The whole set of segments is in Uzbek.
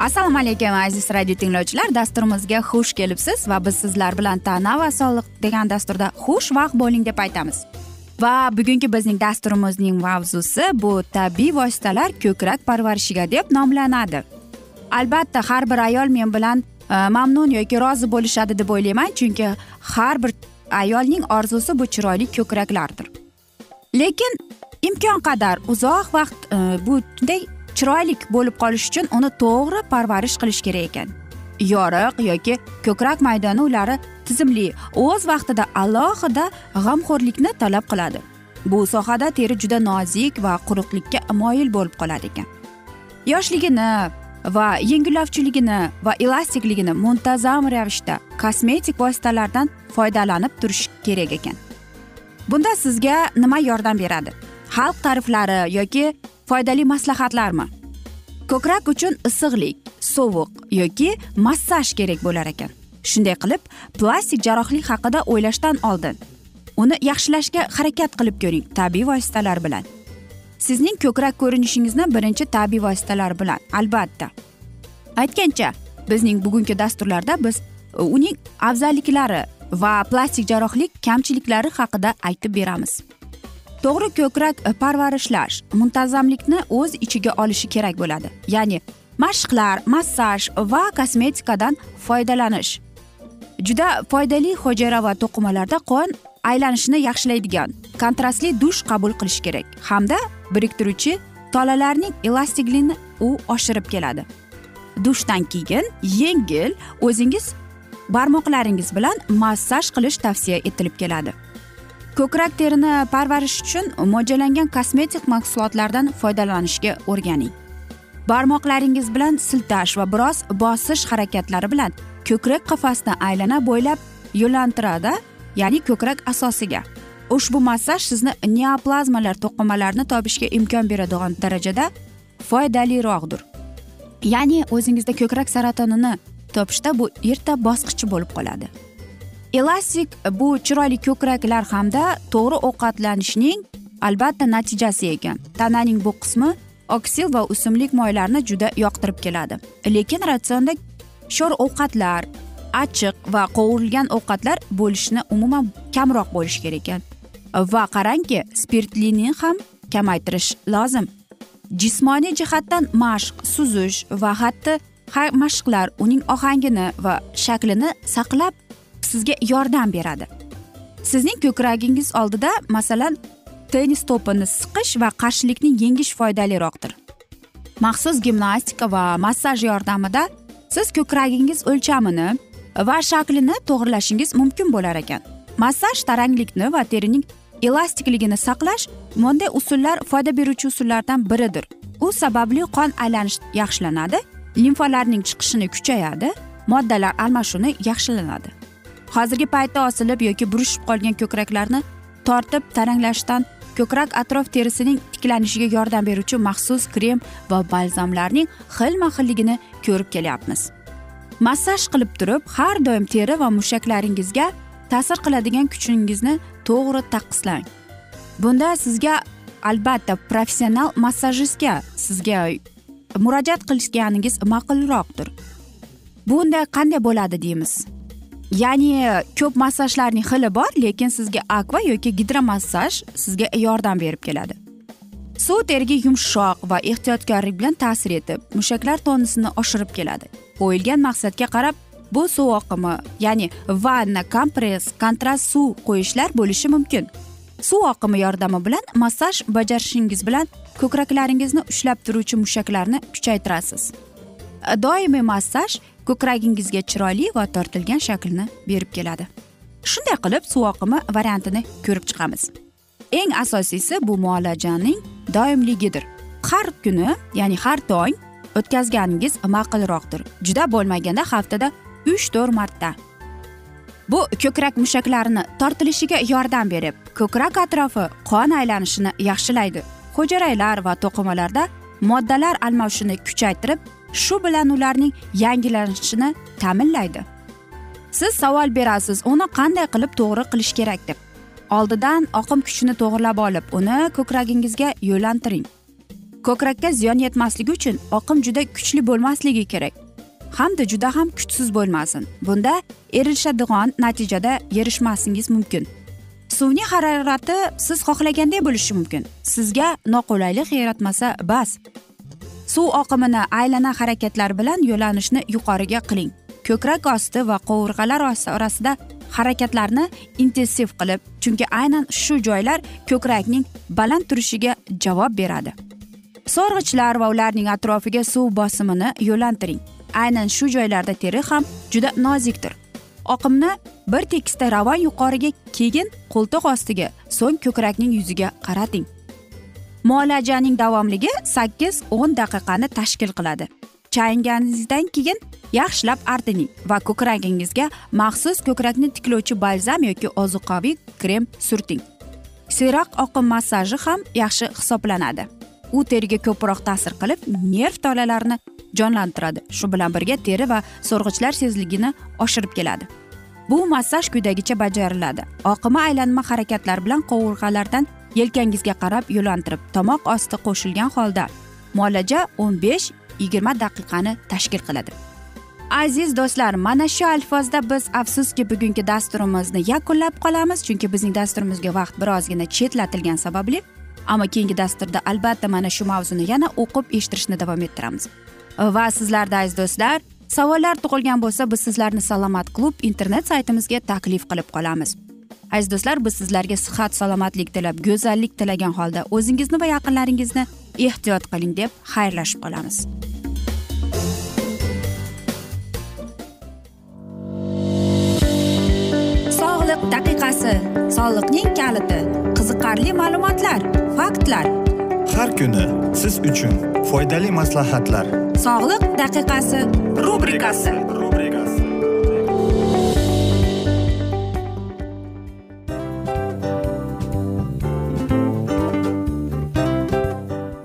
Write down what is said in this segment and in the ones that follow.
assalomu alaykum aziz radio tinglovchilar. Dasturimizga xush kelibsiz va biz sizlar bilan tana va sog'liq degan dasturda xushvaqt bo'ling deb aytamiz. Va bugungi bizning dasturimizning mavzusi bu tabiiy vositalar ko'krak parvarishiga deb nomlanadi. Albatta har bir ayol men bilan e, mamnun yoki rozi bo'lishadi deb o'ylayman chunki har bir ayolning orzusi bu chiroyli ko'kraklardir. Lekin imkon qadar uzoq vaqt bu bunday chiroyli bo'lib qolish uchun uni to'g'ri parvarish qilish kerak ekan. Yoriq yoki ko'krak maydoni ulari tizimli o'z vaqtida alohida g'amxo'rlikni talab qiladi. Bu sohada teri juda nozik va quruqlikka moyil bo'lib qoladi ekan. Yoshligini va yengillovchiligini va elastikligini muntazam ravishda kosmetik vositalardan foydalanib turish kerak ekan. Bunda sizga nima yordam beradi? Xalq ta'riflari yoki foydali maslahatlarmi? Ko'krak uchun issiqlik sovuq yoki massaj kerak bo'lar ekan. Shunday qilib plastik jarrohlik haqida o'ylashdan oldin. Uni yaxshilashga harakat qilib ko'ring tabiiy vositalar bilan. Sizning ko'krak ko'rinishingizni birinchi tabiiy vositalar bilan albatta. Aytgancha bizning bugungi dasturlarda biz uning afzalliklari va plastik jarrohlik kamchiliklari haqida aytib beramiz. To'g'ri ko'krak parvarishlash muntazamlikni o'z ichiga olishi kerak bo'ladi. Ya'ni mashqlar massaj va kosmetikadan foydalanish. Juda foydali hujayra va to'qimalarda qon aylanishini yaxshilaydigan kontrastli dush qabul qilish kerak. Hamda biriktiruvchi tolalarning elastikligini u oshirib keladi. Dushdan keyin yengil o'zingiz barmoqlaringiz bilan massaj qilish tavsiya etilib keladi. Ko'krak terini parvarish uchun mo'ljallangan kosmetik mahsulotlardan foydalanishga o'rganing. Barmoqlaringiz bilan siltash va biroz bosish harakatlari bilan ko'krak qafasini aylana bo'ylab yo'llantiradi ya'ni ko'krak asosiga. Ushbu massaj sizni neoplazmalar to'qimalarini topishga imkon beradigan darajada foydaliroqdir. Ya'ni o'zingizda ko'krak saratonini topishda bu erta bosqichi bo'lib qoladi. Elastik bu chiroyli ko'kraklar hamda to'g'ri ovqatlanishning albatta natijasi ekan. Tananing bu qismi oksil va o'simlik moylarini juda yoqtirib keladi. Lekin ratsionda sho'r ovqatlar achchiq va qovurilgan ovqatlar bo'lishni umuman kamroq bo'lishi kerak ekan. Va qarangki spirtlini ham kamaytirish lozim. Jismoniy jihatdan mashq suzish va hatto mashqlar uning ohangini va shaklini saqlab sizga yordam beradi. Sizning ko'kragingiz oldida masalan tennis to'pini siqish va qarshilikni yengish foydaliroqdir. Maxsus gimnastika va massaj yordamida siz ko'kragingiz o'lchamini va shaklini to'g'irlashingiz mumkin bo'lar ekan. Massaj taranglikni va terining elastikligini saqlash bunday usullar foyda beruvchi usullardan biridir. U sababli qon aylanishi yaxshilanadi limfalarning chiqishini kuchayadi moddalar almashuvi yaxshilanadi. Hozirgi paytda osilib yoki burishib qolgan ko'kraklarni tortib taranglashdan ko'krak atrof terisining tiklanishiga yordam beruvchi maxsus krem va balzamlarning xilma xilligini ko'rib kelyapmiz. Massaj qilib turib har doim teri va mushaklaringizga ta'sir qiladigan kuchingizni to'g'ri taqqislang bunda sizga albatta professional massajistga sizga murojaat qilishganingiz ma'qulroqdir. Bunda qanday bo'ladi deymiz? Ya'ni ko'p massajlarning xili bor lekin sizga akva yoki gidromassaj sizga yordam berib keladi. Suv teriga yumshoq va ehtiyotkorlik bilan ta'sir etib mushaklar tonusini oshirib keladi. Qo'yilgan maqsadga qarab bu suv oqimi ya'ni vanna kompress kontrast suv qo'yishlar bo'lishi mumkin. Suv oqimi yordami bilan massaj bajarishingiz bilan ko'kraklaringizni ushlab turuvchi mushaklarni kuchaytirasiz. Doimiy massaj ko'kragingizga chiroyli va tortilgan shaklni berib keladi. Shunday qilib suv oqimi variantini ko'rib chiqamiz. Eng asosiysi bu muolajaning doimligidir. Har kuni ya'ni har tong o'tkazganingiz ma'qulroqdir. Juda bo'lmaganda haftada uch to'rt marta. Bu ko'krak mushaklarini tortilishiga yordam berib ko'krak atrofi qon aylanishini yaxshilaydi. Hujayraylar va to'qimalarda moddalar almashishini kuchaytirib shu bilan ularning yangilanishini ta'minlaydi. Siz savol berasiz uni qanday qilib to'g'ri qilish kerak deb. Oldidan oqim kuchini to'g'irlab olib uni ko'kragingizga yo'llantiring ko'krakka ziyon yetmasligi uchun oqim juda kuchli bo'lmasligi kerak. Hamda juda ham kuchsiz bo'lmasin. Bunda erishadigan natijada erishmasingiz mumkin. Suvning harorati siz xohlaganday bo'lishi mumkin. Sizga noqulaylik yaratmasa bas. Suv oqimini aylana harakatlar bilan yo'lanishni yuqoriga qiling. Ko'krak osti va qovurg'alar orasida harakatlarni intensiv qilib chunki aynan shu joylar ko'krakning baland turishiga javob beradi. So'rg'ichlar va ularning atrofiga suv bosimini yo'lantiring. Aynan shu joylarda teri ham juda nozikdir. Oqimni bir tekisda ravon yuqoriga keyin qo'ltiq ostiga so'ng ko'krakning yuziga qarating. Muolajaning davomligi sakkiz o'n daqiqani tashkil qiladi. Chaynganingizdan keyin yaxshilab artining va ko'kragingizga maxsus ko'krakni tiklovchi balzam yoki ozuqaviy krem surting. Siyroq oqim massaji ham yaxshi hisoblanadi. U teriga ko'proq ta'sir qilib nerv tolalarini jonlantiradi. Shu bilan birga teri va so'rg'ichlar sezligini oshirib keladi. Bu massaj quyidagicha bajariladi. Oqima aylanma harakatlar bilan qovurg'alardan yelkangizga qarab yo'lantirib tomoq osti qo'shilgan holda muolaja o'n besh yigirma daqiqani tashkil qiladi. Aziz do'stlar mana shu alfozda biz afsuski bugungi dasturimizni yakunlab qolamiz chunki bizning dasturimizga vaqt birozgina chetlatilgani sababli ammo keyingi dasturda albatta mana shu mavzuni yana o'qib eshittirishni davom ettiramiz. Va sizlarda aziz do'stlar savollar tug'ilgan bo'lsa biz sizlarni salomat klub internet saytimizga taklif qilib qolamiz. Aziz do'stlar biz sizlarga sihat salomatlik tilab go'zallik tilagan holda o'zingizni va yaqinlaringizni ehtiyot qiling deb xayrlashib qolamiz. Sog'liq daqiqasi soliqning kaliti qiziqarli ma'lumotlar faktlar. Har kuni siz uchun foydali maslahatlar. Sog'liq daqiqasi rubrikasi. Rubrikasi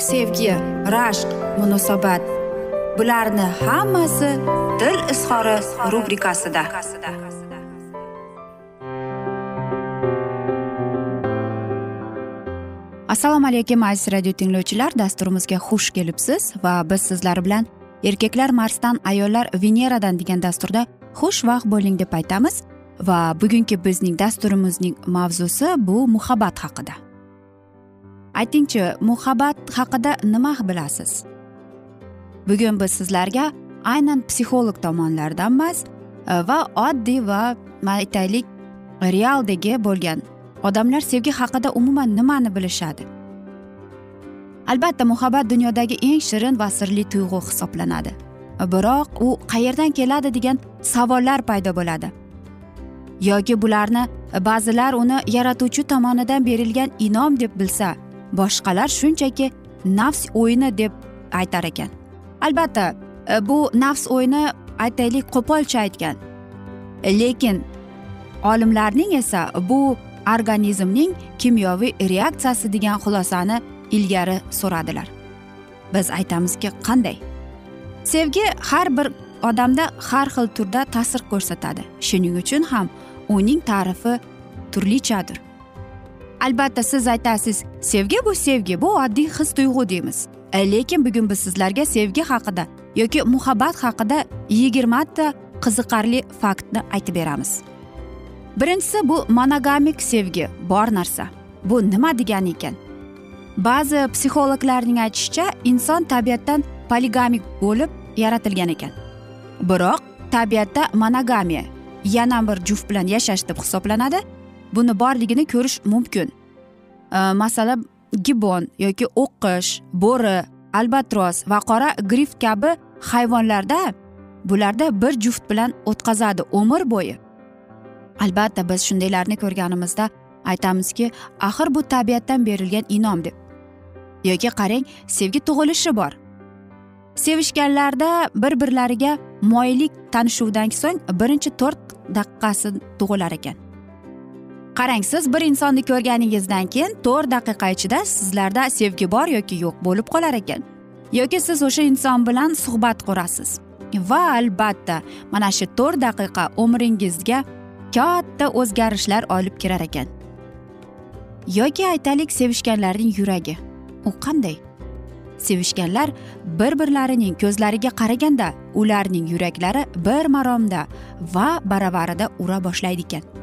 sevgi rashq munosabat. Bularni hammasi dil izhori rubrikasida. Assalomu alaykum aziz radio tinglovchilar. Dasturimizga xush kelibsiz va biz sizlar bilan erkaklar marsdan ayollar veneradan degan dasturda xushvaqt bo'ling deb aytamiz. Va bugungi bizning dasturimizning mavzusi bu muhabbat haqida. Aytingchi muhabbat haqida nima bilasiz? Bugun biz sizlarga aynan psixolog tomonlaridan emas e, va oddiy va aytaylik realdagi bo'lgan odamlar sevgi haqida umuman nimani bilishadi? Albatta muhabbat dunyodagi eng shirin va sirli tuyg'u hisoblanadi. Biroq u qayerdan keladi degan savollar paydo bo'ladi. Yoki bularni e, ba'zilar uni yaratuvchi tomonidan berilgan inom deb bilsa boshqalar shunchaki nafs o'yini deb aytar ekan. Albatta e, bu nafs o'yini aytaylik qo'polcha aytgan. Lekin olimlarning esa bu organizmning kimyoviy reaksiyasi degan xulosani ilgari so'radilar. Biz aytamizki qanday? Sevgi har bir odamda har xil turda ta'sir ko'rsatadi. Shuning uchun ham uning ta'rifi turlichadir. Albatta siz aytasiz sevgi bu sevgi bu oddiy his tuyg'u deymiz. E, lekin bugun biz sizlarga sevgi haqida yoki muhabbat haqida yigirmata qiziqarli faktni aytib beramiz. Birinchisi bu monogamik sevgi bor narsa. Bu nima degani ekan? Ba'zi psixologlarning aytishicha inson tabiatdan poligamik bo'lib yaratilgan ekan. Biroq tabiatda monogamiya yana bir juft bilan yashash deb hisoblanadi. Buni borligini ko'rish mumkin. Masalan gibon yoki o'qqish bo'ri albatros va qora grif kabi hayvonlarda bularda bir juft bilan o'tkazadi umr bo'yi. Albatta biz shundaylarni ko'rganimizda aytamizki axir bu tabiatdan berilgan inom deb. Yoki qarang sevgi tug'ilishi bor. Sevishganlarda bir birlariga moyillik tanishuvdan so'ng birinchi to'rt daqiqasi tug'ilar ekan. Qarang siz bir insonni ko'rganingizdan keyin to'rt daqiqa ichida sizlarda sevgi bor yoki yo'q bo'lib qolar ekan. Yoki siz o'sha inson bilan suhbat qurasiz. Va albatta mana shu to'rt daqiqa umringizga katta o'zgarishlar olib kirar ekan. Yoki aytaylik sevishganlarning yuragi u qanday? Sevishganlar bir birlarining ko'zlariga qaraganda ularning yuraklari bir maromda va baravarida ura boshlaydi ekan.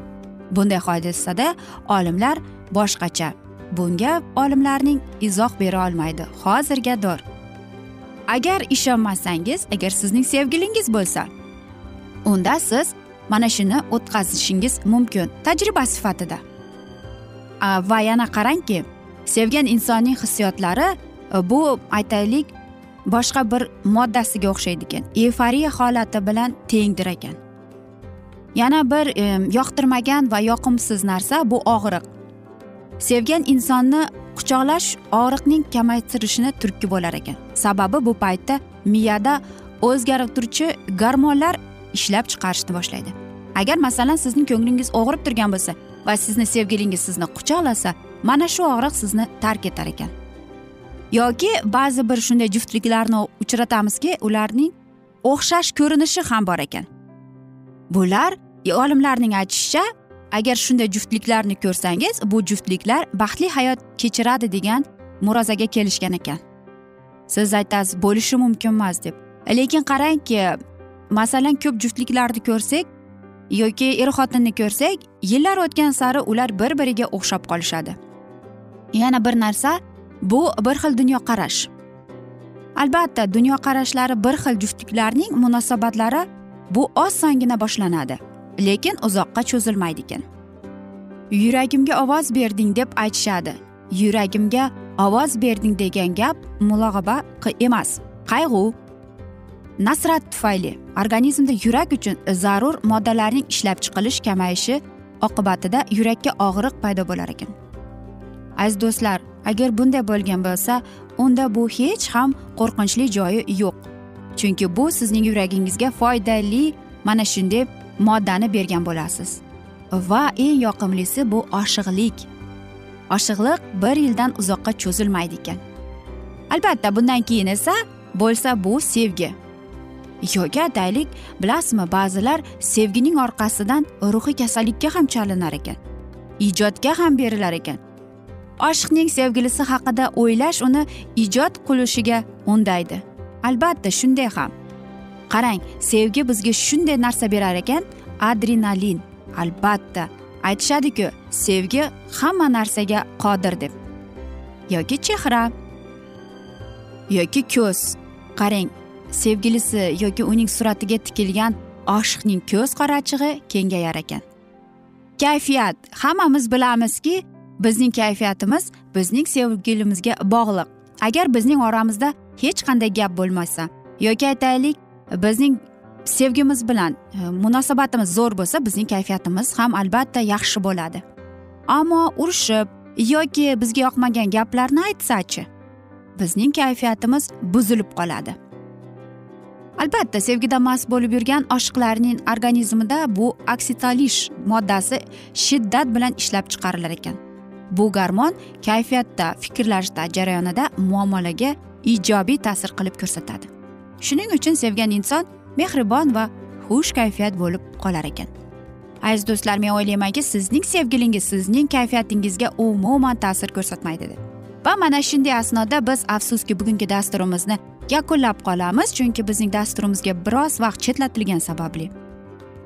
Bunday hodisada olimlar boshqacha. Bunga olimlarning izoh bera olmaydi. Hozirga dor. Agar ishonmasangiz agar sizning sevgilingiz bo'lsa unda siz mana shuni o'tkazishingiz mumkin. Tajriba sifatida. Va yana qarangki sevgan insonning hissiyotlari e, bu aytaylik boshqa bir moddasiga o'xshaydi ekan. Eyforiya holati bilan tengdir ekan. Yana bir e, yoqtirmagan va yoqimsiz narsa bu og'riq. Sevgan insonni quchoqlash og'riqning kamaytirishini turtki bo'lar ekan. Sababi bu paytda miyada o'zgarib turuvchi gormonlar ishlab chiqarishni boshlaydi. Agar masalan sizning ko'nglingiz og'rib turgan bo'lsa va sizni sevgilingiz sizni quchoqlasa mana shu og'riq sizni tark etar ekan. Yoki ba'zi bir shunday juftliklarni uchratamizki ularning o'xshash ko'rinishi ham bor ekan. Bular olimlarning aytishicha agar shunday juftliklarni ko'rsangiz bu juftliklar baxtli hayot kechiradi degan murozaga kelishgan ekan. Siz aytasiz bo'lishi mumkin emas deb. Lekin qarangki masalan ko'p juftliklarni ko'rsak yoki er xotinni ko'rsak yillar o'tgan sari ular bir biriga o'xshab qolishadi. Yana bir narsa bu bir xil dunyoqarash. Albatta dunyoqarashlari bir xil juftliklarning munosabatlari bu osongina boshlanadi. Lekin uzoqqa cho'zilmaydi ekan yuragimga ovoz berding deb aytishadi. Yuragimga ovoz berding degan gap mulog'aba emas qayg'u. Nasrat tufayli organizmda yurak uchun zarur moddalarning ishlab chiqilish kamayishi oqibatida yurakka og'riq paydo bo'lar ekan aziz do'stlar agar bunday bo'lgan bo'lsa unda bu hech ham qo'rqinchli joyi yo'q. Chunki bu sizning yuragingizga foydali mana shunday moddani bergan bo'lasiz. Va eng yoqimlisi bu oshiqlik. Oshiqliq bir yildan uzoqqa cho'zilmaydi ekan. Albatta bundan keyin esa bo'lsa bu sevgi. Yoki aytaylik bilasizmi ba'zilar sevgining orqasidan ruhiy kasallikka ham chalinar ekan. Ijodga ham berilar ekan. Oshiqning sevgilisi haqida o'ylash uni ijod qilishiga undaydi. Albatta shunday ham. Qarang sevgi bizga shunday narsa berar ekan. Adrenalin albatta. Aytishadiku sevgi hamma narsaga qodir deb. Yoki chehra. Yoki ko'z. Qarang sevgilisi yoki uning suratiga tikilgan oshiqning ko'z qorachig'i kengayar ekan. Kayfiyat. Hammamiz bilamizki bizning kayfiyatimiz bizning sevgilimizga bog'liq. Agar bizning oramizda hech qanday gap bo'lmasa yoki aytaylik bizning sevgimiz bilan e, munosabatimiz zo'r bo'lsa bizning kayfiyatimiz ham albatta yaxshi bo'ladi. Ammo urushib yoki bizga yoqmagan gaplarni aytsachi bizning kayfiyatimiz buzilib qoladi. Albatta sevgida mast bo'lib yurgan oshiqlarning organizmida bu oksitolish moddasi shiddat bilan ishlab chiqarilar ekan. Bu garmon kayfiyatda fikrlashda jarayonida muomalaga ijobiy ta'sir qilib ko'rsatadi. Shuning uchun sevgan inson mehribon va xush kayfiyat bo'lib qolar ekan. Aziz do'stlar men o'ylaymanki sizning sevgilingiz sizning kayfiyatingizga umuman ta'sir ko'rsatmaydi deb va mana shunday asnoda biz afsuski bugungi dasturimizni yakunlab qolamiz chunki bizning dasturimizga biroz vaqt chetlatilgani sababli.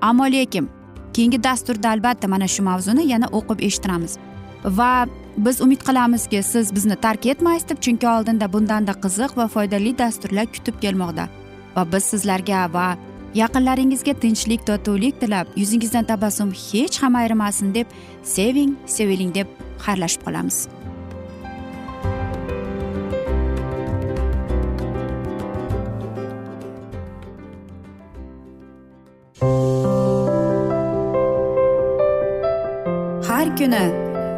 Ammo lekin keyingi dasturda albatta mana shu mavzuni yana o'qib eshittiramiz. Va biz umid qilamizki siz bizni tark etmaysiz deb chunki oldinda bundanda qiziq va foydali dasturlar kutib kelmoqda. Va biz sizlarga va yaqinlaringizga tinchlik totuvlik tilab yuzingizdan tabassum hech ham ayrimasin deb seving seviling deb xayrlashib qolamiz. Har kuni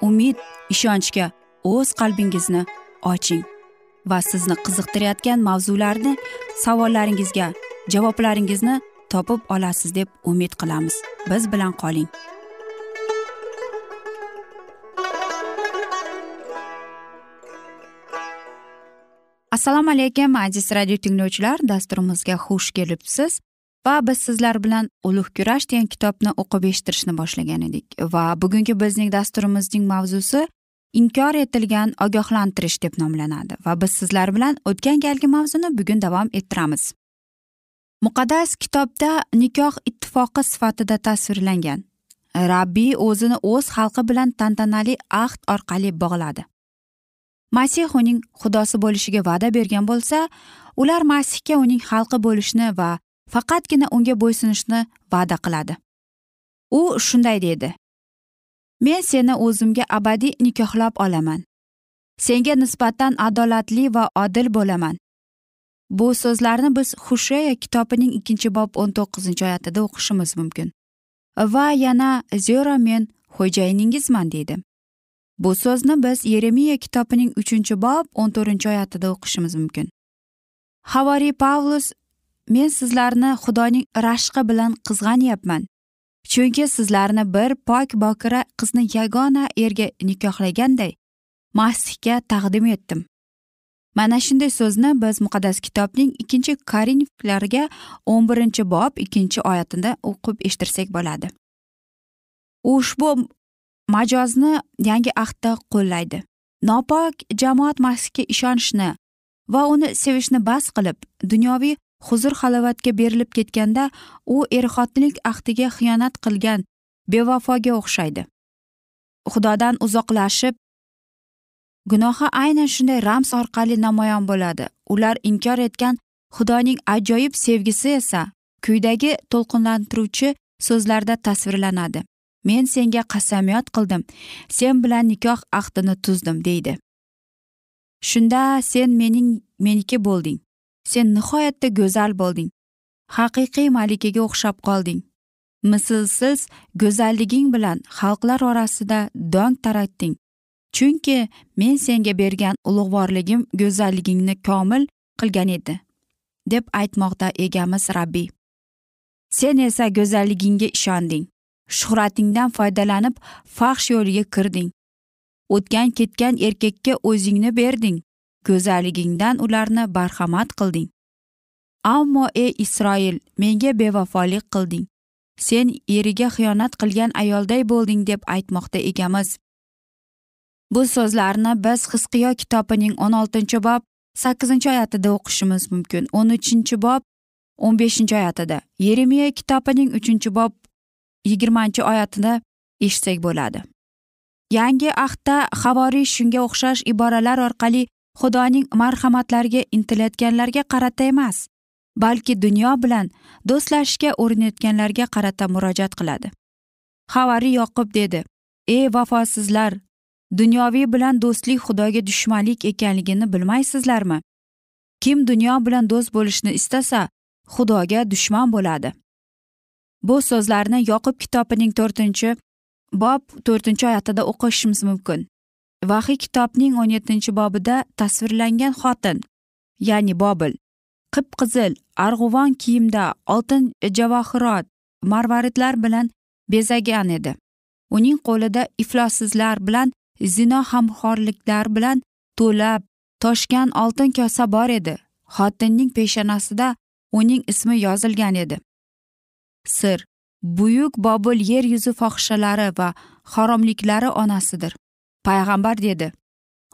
umid ishonchga o'z qalbingizni oching va sizni qiziqtirayotgan mavzularni savollaringizga javoblaringizni topib olasiz deb umid qilamiz. Biz bilan qoling. Assalomu alaykum aziz radio tinglovchilar. Dasturimizga xush kelibsiz. Va biz sizlar bilan ulug' kurash degan kitobni o'qib eshittirishni boshlagan edik va bugungi bizning dasturimizning mavzusi inkor etilgan ogohlantirish deb nomlanadi va biz sizlar bilan o'tgan galgi mavzuni bugun davom ettiramiz. Muqaddas kitobda nikoh ittifoqi sifatida tasvirlangan. Rabbiy o'zini o'z xalqi bilan tantanali ahd orqali bog'ladi. Masih uning xudosi bo'lishiga va'da bergan bo'lsa ular masihga uning xalqi bo'lishni va faqatgina unga bo'ysunishni va'da qiladi. U shunday deydi. Men seni o'zimga abadiy nikohlab olaman. Senga nisbatan adolatli va odil bo'laman. Bu so'zlarni biz husheya kitobining ikkinchi bob o'n to'qqizinchi oyatida o'qishimiz mumkin. Va yana zero men xo'jayiningizman deydi. Bu so'zni biz yeremiya kitobining uchinchi bob o'n to'rtinchi oyatida o'qishimiz mumkin. Havoriy pavlus men sizlarni xudoning rashqi bilan qizg'anyapman. Chunki sizlarni bir pok bokira qizni yagona erga nikohlaganday masihga taqdim etdim. Mana shunday so'zni biz muqaddas kitobning ikkinchi korinflarga o'n birinchi bob ikkinchi oyatida o'qib eshittirsak bo'ladi. Ushbu majozni yangi ahdda qo'llaydi. Nopok jamoat masihga ishonishni va uni sevishni bas qilib dunyoviy huzur halovatga berilib ketganda u er xotinlik ahdiga xiyonat qilgan bevafoga o'xshaydi. Xudodan uzoqlashib gunohi aynan shunday ramz orqali namoyon bo'ladi. Ular inkor etgan xudoning ajoyib sevgisi esa kuydagi to'lqinlantiruvchi so'zlarda tasvirlanadi. Men senga qasamyod qildim. Sen bilan nikoh ahdini tuzdim deydi. Shunda sen mening meniki bo'lding. Sen nihoyatda go'zal bo'lding. Haqiqiy malikaga o'xshab qolding. Mislsiz go'zalliging bilan xalqlar orasida dong taratding. Chunki men senga bergan ulug'vorligim go'zalligingni komil qilgan edi deb aytmoqda egamiz rabbiy sen esa go'zalligingga ishonding. Shuhratingdan foydalanib faxsh yo'liga kirding. O'tgan ketgan erkakka o'zingni berding. Go'zalligingdan ularni barhamad qilding. Ammo ey isroil menga bevafolik qilding. Sen eriga xiyonat qilgan ayolday bo'lding deb aytmoqda egamiz. Bu so'zlarni biz hisqiyo kitobining o'n oltinchi bob sakkizinchi oyatida o'qishimiz mumkin. O'n uchinchi bob o'n beshinchi oyatida. Yeremiya kitobining uchinchi bob yigirmanchi oyatida eshitsak bo'ladi. Yangi ahdda havoriy shunga o'xshash iboralar orqali xudoning marhamatlariga intilayotganlarga qarata emas balki dunyo bilan do'stlashishga urinayotganlarga qarata murojaat qiladi. Havariy yoqub dedi ey vafosizlar dunyoviy bilan do'stlik xudoga dushmanlik ekanligini bilmaysizlarmi? Kim dunyo bilan do'st bo'lishni istasa xudoga dushman bo'ladi. Bu so'zlarni yoqub kitobining to'rtinchi bob to'rtinchi oyatida o'qishimiz mumkin. Vahiy kitobning o'n yettinchi bobida tasvirlangan xotin ya'ni bobil. Qip qizil arg'uvon kiyimda oltin javohirot marvaridlar bilan bezagan edi. Uning qo'lida iflossizlar bilan zino hamxorliklar bilan to'lab toshgan oltin kosa bor edi. Xotinning peshonasida uning ismi yozilgan edi. Sir buyuk bobil yer yuzi fohishalari va haromliklari onasidir. Payg'ambar dedi.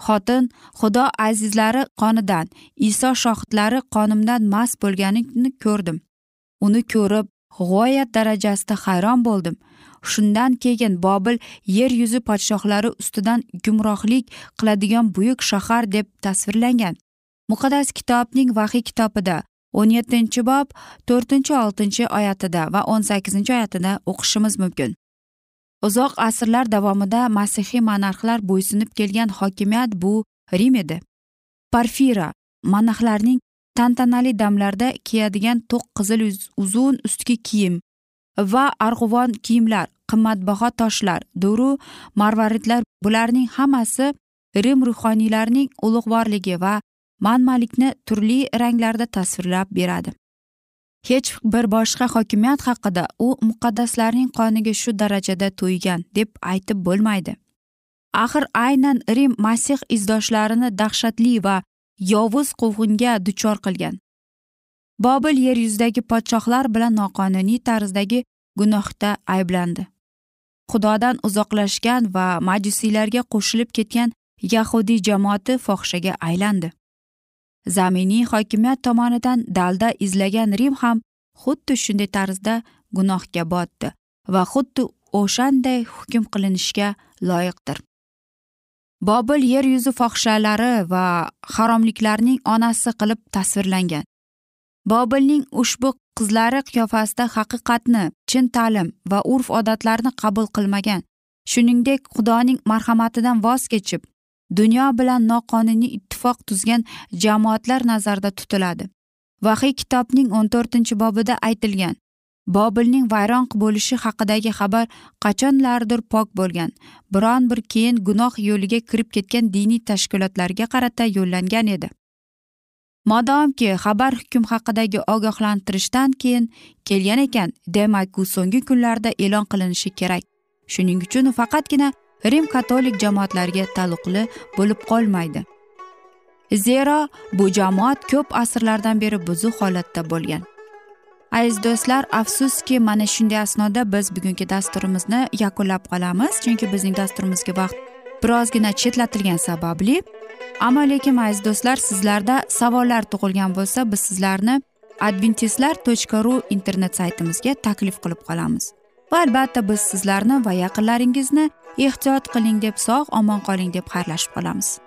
Xotin xudo azizlari qonidan iso shohidlari qonimdan mast bo'lganini ko'rdim. Uni ko'rib g'oyat darajasida hayron bo'ldim. Shundan keyin bobil yer yuzi podshohlari ustidan gumrohlik qiladigan buyuk shahar deb tasvirlangan. Muqaddas kitobning vahiy kitobida o'n yettinchi bob to'rtinchi oltinchi oyatida va o'n sakkizinchi oyatida o'qishimiz mumkin. Uzoq asrlar davomida masihiy monarxlar bo'ysunib kelgan hokimiyat bu rim edi. Parfira monarxlarning tantanali damlarda kiyadigan to'q qizil uzun ustki kiyim va arg'uvon kiyimlar qimmatbaho toshlar duru marvaridlar bularning hammasi rim ruhoniylarining ulug'vorligi va manmalikni turli ranglarda tasvirlab beradi. Hech bir boshqa hokimiyat haqida u muqaddaslarning qoniga shu darajada to'ygan deb aytib bo'lmaydi. Axir aynan rim masih izdoshlarini dahshatli va yovuz quvg'inga duchor qilgan. Bobil yer yuzidagi podshohlar bilan noqonuniy tarzdagi gunohda ayblandi. Xudodan uzoqlashgan va majusiylarga qo'shilib ketgan yahudiy jamoati fohishaga aylandi. Zaminiy hokimiyat tomonidan dalda izlagan rim ham xuddi shunday tarzda gunohga botdi va xuddi o'shanday hukm qilinishga loyiqdir. Bobil yer yuzi fohishalari va haromliklarning onasi qilib tasvirlangan. Bobilning ushbu qizlari qiyofasida haqiqatni chin ta'lim va urf odatlarni qabul qilmagan. Shuningdek xudoning marhamatidan voz kechib dunyo bilan noqonuniy ittifoq tuzgan jamoatlar nazarda tutiladi. Vahiy kitobning o'n to'rtinchi bobida aytilgan bobilning vayron bo'lishi haqidagi xabar qachonlardir pok bo'lgan biron bir keyin gunoh yo'liga kirib ketgan diniy tashkilotlarga qarata yo'llangan edi. Modomki xabar hukm haqidagi ogohlantirishdan keyin kelgan ekan demak u so'nggi kunlarda e'lon qilinishi kerak. Shuning uchun faqatgina rim katolik jamoatlariga taalluqli bo'lib qolmaydi. Zero bu jamoat ko'p asrlardan beri buzuq holatda bo'lgan. Aziz do'stlar afsuski mana shunday asnoda biz bugungi dasturimizni yakunlab qolamiz chunki bizning dasturimizga vaqt birozgina chetlatilgani sababli. Ammo lekin aziz do'stlar sizlarda savollar tug'ilgan bo'lsa biz sizlarni adventistlar tochka ru internet saytimizga taklif qilib qolamiz. Va albatta biz sizlarni va yaqinlaringizni ehtiyot qiling deb sog' omon qoling deb xayrlashib qolamiz.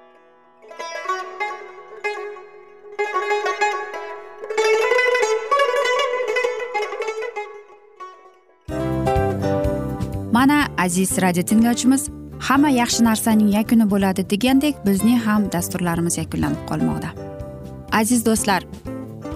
Mana aziz radio tinglovchimiz hamma yaxshi narsaning yakuni bo'ladi degandek bizning ham dasturlarimiz yakunlanib qolmoqda. Aziz do'stlar